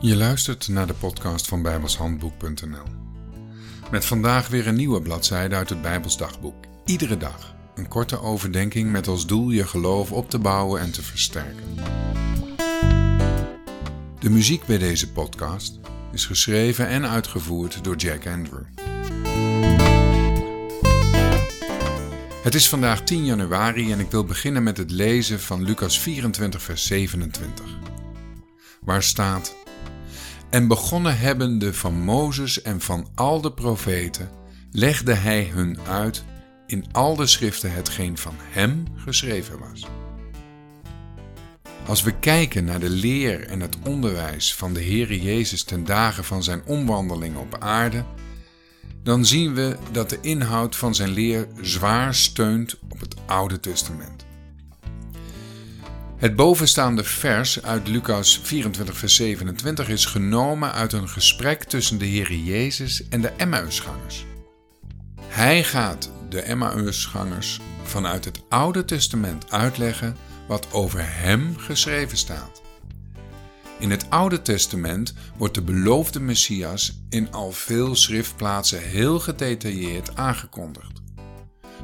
Je luistert naar de podcast van bijbelshandboek.nl. Met vandaag weer een nieuwe bladzijde uit het Bijbels dagboek. Iedere dag een korte overdenking met als doel je geloof op te bouwen en te versterken. De muziek bij deze podcast is geschreven en uitgevoerd door Jack Andrew. Het is vandaag 10 januari en ik wil beginnen met het lezen van Lucas 24, vers 27. Waar staat: En begonnen hebbende van Mozes en van al de profeten, legde hij hun uit in al de schriften hetgeen van hem geschreven was. Als we kijken naar de leer en het onderwijs van de Heere Jezus ten dagen van zijn omwandeling op aarde, dan zien we dat de inhoud van zijn leer zwaar steunt op het Oude Testament. Het bovenstaande vers uit Lucas 24, vers 27 is genomen uit een gesprek tussen de Heere Jezus en de Emmausgangers. Hij gaat de Emmausgangers vanuit het Oude Testament uitleggen wat over hem geschreven staat. In het Oude Testament wordt de beloofde Messias in al veel schriftplaatsen heel gedetailleerd aangekondigd.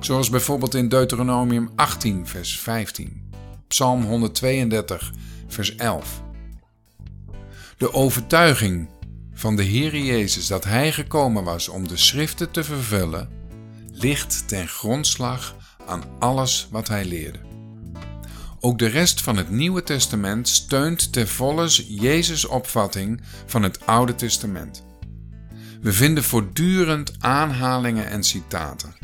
Zoals bijvoorbeeld in Deuteronomium 18, vers 15, Psalm 132, vers 11. De overtuiging van de Heer Jezus dat Hij gekomen was om de schriften te vervullen, ligt ten grondslag aan alles wat Hij leerde. Ook de rest van het Nieuwe Testament steunt ten volle Jezus' opvatting van het Oude Testament. We vinden voortdurend aanhalingen en citaten.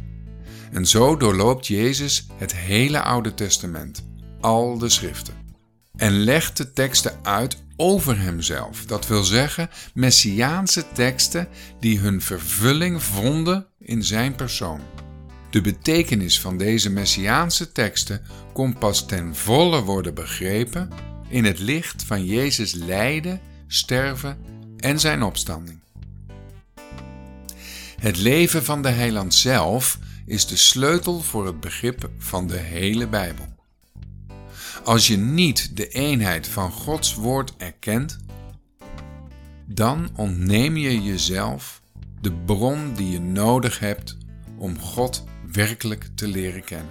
En zo doorloopt Jezus het hele Oude Testament, al de schriften, en legt de teksten uit over hemzelf. Dat wil zeggen, messiaanse teksten die hun vervulling vonden in zijn persoon. De betekenis van deze messiaanse teksten kon pas ten volle worden begrepen in het licht van Jezus lijden, sterven en zijn opstanding. Het leven van de heiland zelf is de sleutel voor het begrip van de hele Bijbel. Als je niet de eenheid van Gods woord erkent, dan ontneem je jezelf de bron die je nodig hebt om God werkelijk te leren kennen.